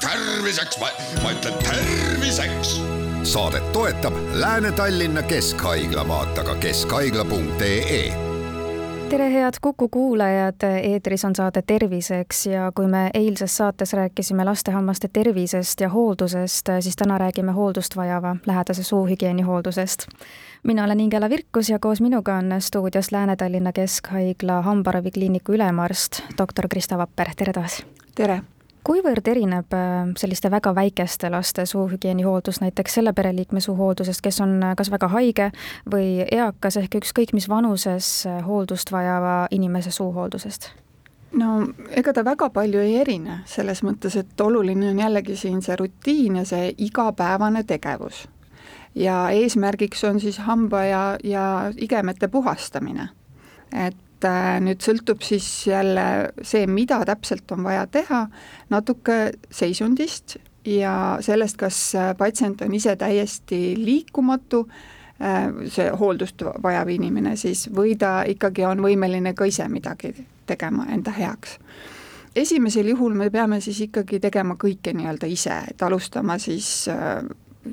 terviseks, ma ütlen terviseks. saadet toetab Lääne-Tallinna Keskhaigla, vaata ka keskhaigla.ee tere, head Kuku kuulajad, eetris on saade Terviseks ja kui me eilses saates rääkisime lastehammaste tervisest ja hooldusest, siis täna räägime hooldust vajava lähedase suuhügieeni hooldusest. Mina olen Ingela Virkus ja koos minuga on stuudios Lääne-Tallinna Keskhaigla hambaravikliiniku ülemarst, doktor Krista Vapper, tere taas! tere! kuivõrd erineb äh, selliste väga väikeste laste suuhügieeni hooldus näiteks selle pereliikme suuhooldusest, kes on äh, kas väga haige või eakas ehk ükskõik mis vanuses äh, hooldust vajava inimese suuhooldusest? no ega ta väga palju ei erine, selles mõttes, et oluline on jällegi siin see rutiin ja see igapäevane tegevus. Ja eesmärgiks on siis hamba ja, ja igemete puhastamine. et äh, nüüd sõltub siis jälle see, mida täpselt on vaja teha, natuke seisundist ja sellest, kas äh, patsient on ise täiesti liikumatu, äh, see hooldust vajav inimene siis, või ta ikkagi on võimeline ka ise midagi tegema enda heaks esimesel juhul me peame siis ikkagi tegema kõike nii-öelda ise, et alustama siis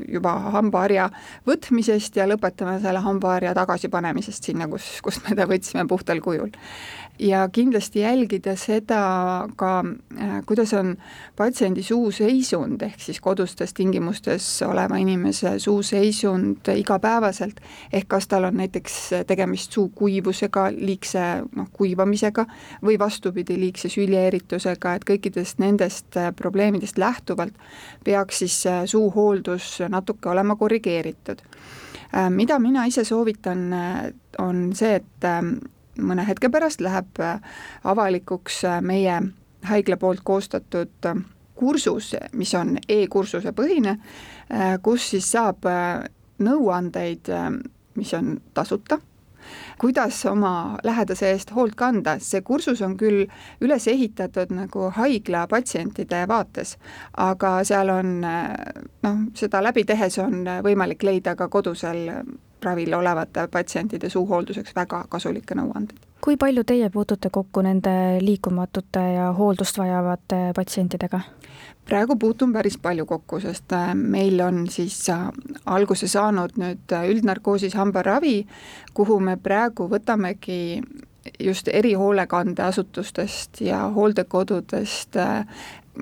juba hambaharja võtmisest ja lõpetame selle hambaharja tagasipanemisest sinna, kus, kust me ta võtsime puhtal kujul ja kindlasti jälgida seda ka, äh, kuidas on patsiendi suuseisund, ehk siis kodustes tingimustes oleva inimese suuseisund igapäevaselt, ehk kas tal on näiteks tegemist suu kuivusega, liigse noh, kuivamisega või vastupidi, liigse süljeeritusega, et kõikidest nendest äh, probleemidest lähtuvalt peaks siis äh, suuhooldus natuke olema korrigeeritud. Mida mina ise soovitan, on see, et mõne hetke pärast läheb äh, avalikuks äh, meie haigla poolt koostatud äh, kursus, mis on e-kursuse põhine, kus siis saab nõuandeid, mis on tasuta, kuidas oma lähedase eest hoolt kanda, see kursus on küll üles ehitatud nagu haigla patsientide vaates, aga seal on noh, seda läbi tehes on võimalik leida ka kodusel ravil olevate patsientide suuhoolduseks väga kasulikke nõuandeid. kui palju teie puutute kokku nende liikumatute ja hooldust vajavate patsientidega? praegu puutun päris palju kokku, sest äh, meil on siis äh, alguse saanud nüüd äh, üldnarkoosis hambaravi, kuhu me praegu võtamegi just erihoolekandeasutustest ja hooldekodudest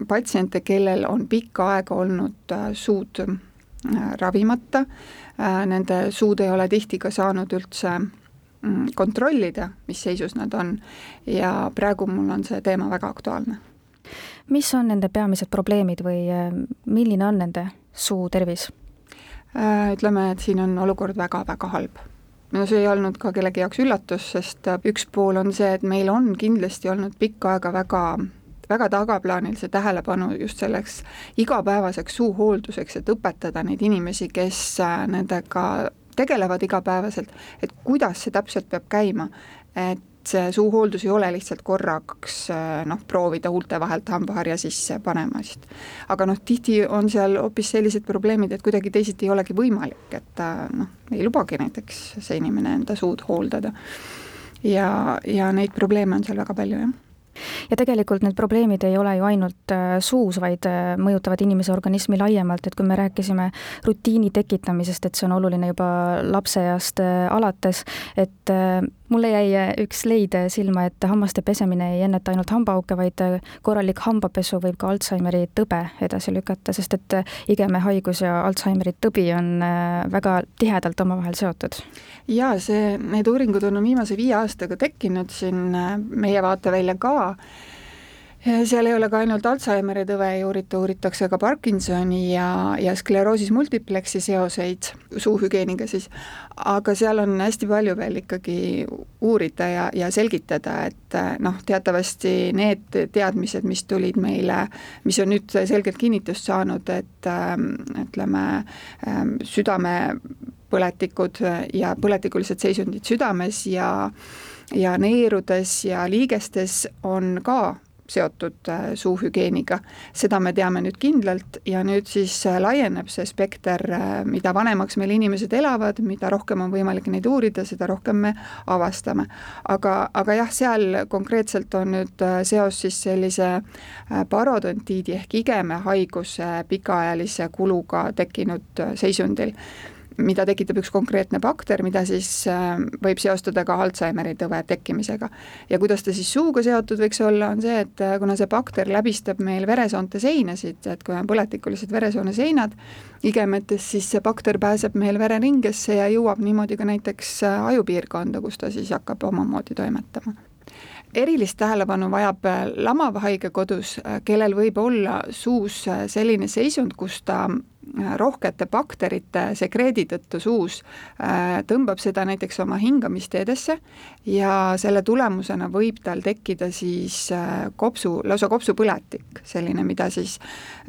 patsiente, kellel on pikka aega olnud suud ravimata nende suud ei ole tihti ka saanud üldse mm, kontrollida, mis seisus nad on ja praegu mul on see teema väga aktuaalne. mis on nende peamised probleemid või äh, milline on nende suu tervis? Äh, ütleme, et siin on olukord väga-väga halb no see ei olnud ka kellegi jaoks üllatus, sest üks pool on see, et meil on kindlasti olnud pikka aega väga väga tagaplaanil see tähelepanu just selleks igapäevaseks suuhoolduseks, et õpetada neid inimesi, kes äh, nendega tegelevad igapäevaselt, et kuidas see täpselt peab käima, et see suuhooldus ei ole lihtsalt korraks äh, noh, proovida huulte vahelt hambaharja sisse panemast. aga noh, tihti on seal hoopis sellised probleemid, et kuidagi teisiti ei olegi võimalik, et äh, noh, ei lubagi näiteks see inimene enda suud hooldada. ja, ja neid probleeme on seal väga palju, jah ja tegelikult need probleemid ei ole ju ainult äh, suus, vaid äh, mõjutavad inimese organismi laiemalt, et kui me rääkisime rutiini tekitamisest, et see on oluline juba lapseeast äh, alates, et mulle jäi üks leid silma, et hammaste pesemine ei enneta ainult hambaauke, vaid korralik hambapesu võib ka Alžeimeri tõbe edasi lükata, sest et igemehaigus ja Alžeimeri tõbi on väga tihedalt omavahel seotud. jaa, see, need uuringud on viimase viie aastaga tekkinud siin meie vaatevälja ka, seal ei ole ka ainult Alžeimeri tõve ei uurita, uuritakse ka Parkinsoni ja, ja skleroosis multiplexi seoseid suuhügieeniga siis, aga seal on hästi palju veel ikkagi uurida ja, ja selgitada, et noh, teatavasti need teadmised, mis tulid meile, mis on nüüd selgelt kinnitust saanud, et ähm, ütleme, ähm, südamepõletikud ja põletikulised seisundid südames ja ja neerudes ja liigestes on ka seotud äh, suuhügieeniga. seda me teame nüüd kindlalt ja nüüd siis äh, laieneb see spekter, äh, mida vanemaks meil inimesed elavad, mida rohkem on võimalik neid uurida, seda rohkem me avastame. aga, aga jah, seal konkreetselt on nüüd seos siis sellise parodontiidi ehk igemehaiguse pikaajalise kuluga tekkinud seisundil mida tekitab üks konkreetne bakter, mida siis äh, võib seostada ka Alžeimeri tõve tekkimisega. ja kuidas ta siis suuga seotud võiks olla, on see, et äh, kuna see bakter läbistab meil veresoonte seinasid, et kui on põletikulised veresoone seinad igemetes, siis see bakter pääseb meil vereringesse ja jõuab niimoodi ka näiteks äh, ajupiirkonda, kus ta siis hakkab omamoodi toimetama erilist tähelepanu vajab lamav haige kodus, kellel võib olla suus selline seisund, kus ta rohkete bakterite sekreedi tõttu suus äh, tõmbab seda näiteks oma hingamisteedesse ja selle tulemusena võib tal tekkida siis äh, kopsu, lausa kopsupõletik, selline, mida siis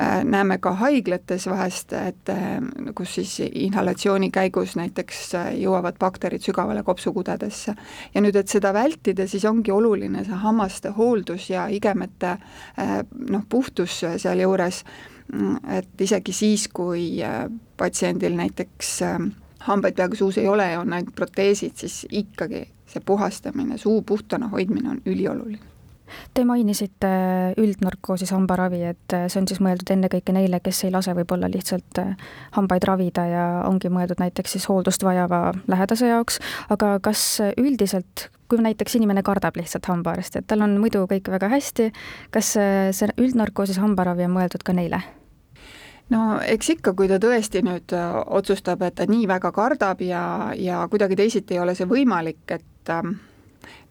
äh, näeme ka haiglates vahest, et kus siis inhalatsiooni käigus näiteks jõuavad bakterid sügavale kopsukudedesse. ja nüüd, et seda vältida, siis ongi oluline see hammaste hooldus ja igemete noh, puhtus sealjuures et isegi siis, kui äh, patsiendil näiteks äh, hambaid peaaegu suus ei ole ja on ainult proteesid, siis ikkagi see puhastamine, suu puhtana hoidmine on ülioluline. Te mainisite üldnarkoosis hambaravi, et see on siis mõeldud ennekõike neile, kes ei lase võib-olla lihtsalt hambaid ravida ja ongi mõeldud näiteks siis hooldust vajava lähedase jaoks, aga kas üldiselt, kui näiteks inimene kardab lihtsalt hambaarsti, et tal on muidu kõik väga hästi, kas see üldnarkoosis hambaravi on mõeldud ka neile? no eks ikka, kui ta tõesti nüüd otsustab, et ta nii väga kardab ja, ja kuidagi teisiti ei ole see võimalik, et ähm,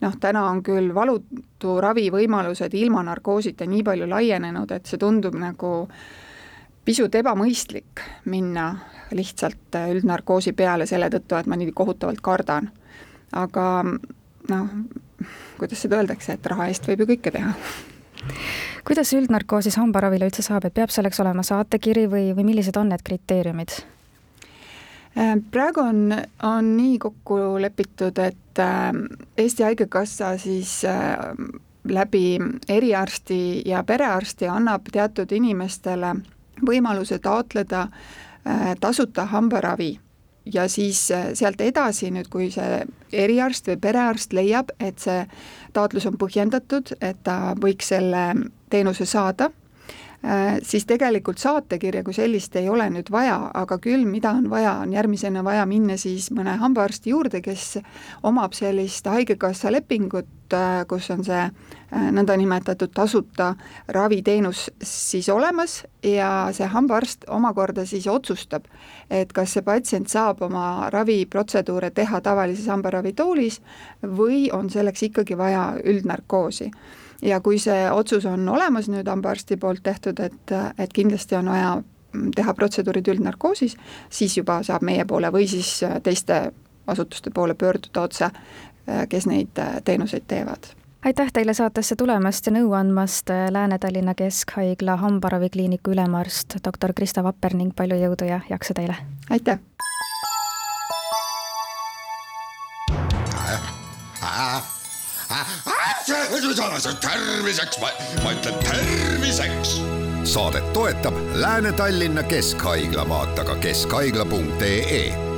noh, täna on küll valutu ravi võimalused ilma narkoosita nii palju laienenud, et see tundub nagu pisut ebamõistlik minna lihtsalt üldnarkoosi peale selle tõttu, et ma nii kohutavalt kardan. aga noh, kuidas seda öeldakse, et raha eest võib ju kõike teha kuidas üldnarkoosis hambaravile üldse saab, et peab selleks olema saatekiri või, või millised on need kriteeriumid? Äh, praegu on, on nii kokku lepitud, et äh, Eesti Haigekassa siis äh, läbi eriarsti ja perearsti annab teatud inimestele võimaluse taotleda tasuta hambaravi ja siis sealt edasi nüüd, kui see eriarst või perearst leiab, et see taotlus on põhjendatud, et ta võiks selle teenuse saada Äh, siis tegelikult saatekirja kui sellist ei ole nüüd vaja, aga küll, mida on vaja, on järgmisena vaja minna siis mõne hambaarsti juurde, kes omab sellist Haigekassa lepingut, äh, kus on see äh, nõndanimetatud tasuta raviteenus siis olemas ja see hambaarst omakorda siis otsustab, et kas see patsient saab oma raviprotseduure teha tavalises hambaravitoolis või on selleks ikkagi vaja üldnarkoosi ja kui see otsus on olemas nüüd hambaarsti poolt tehtud, et, et kindlasti on vaja teha protseduurid üldnarkoosis, siis juba saab meie poole või siis teiste asutuste poole pöörduda otse, kes neid teenuseid teevad aitäh teile saatesse tulemast ja nõu andmast, Lääne-Tallinna Keskhaigla hambaravikliiniku ülemarst doktor Krista Vapper ning palju jõudu ja jaksu teile! aitäh! Terviseks, ma, ütlen terviseks. saadet toetab Lääne-Tallinna Keskhaigla, vaata ka keskhaigla.ee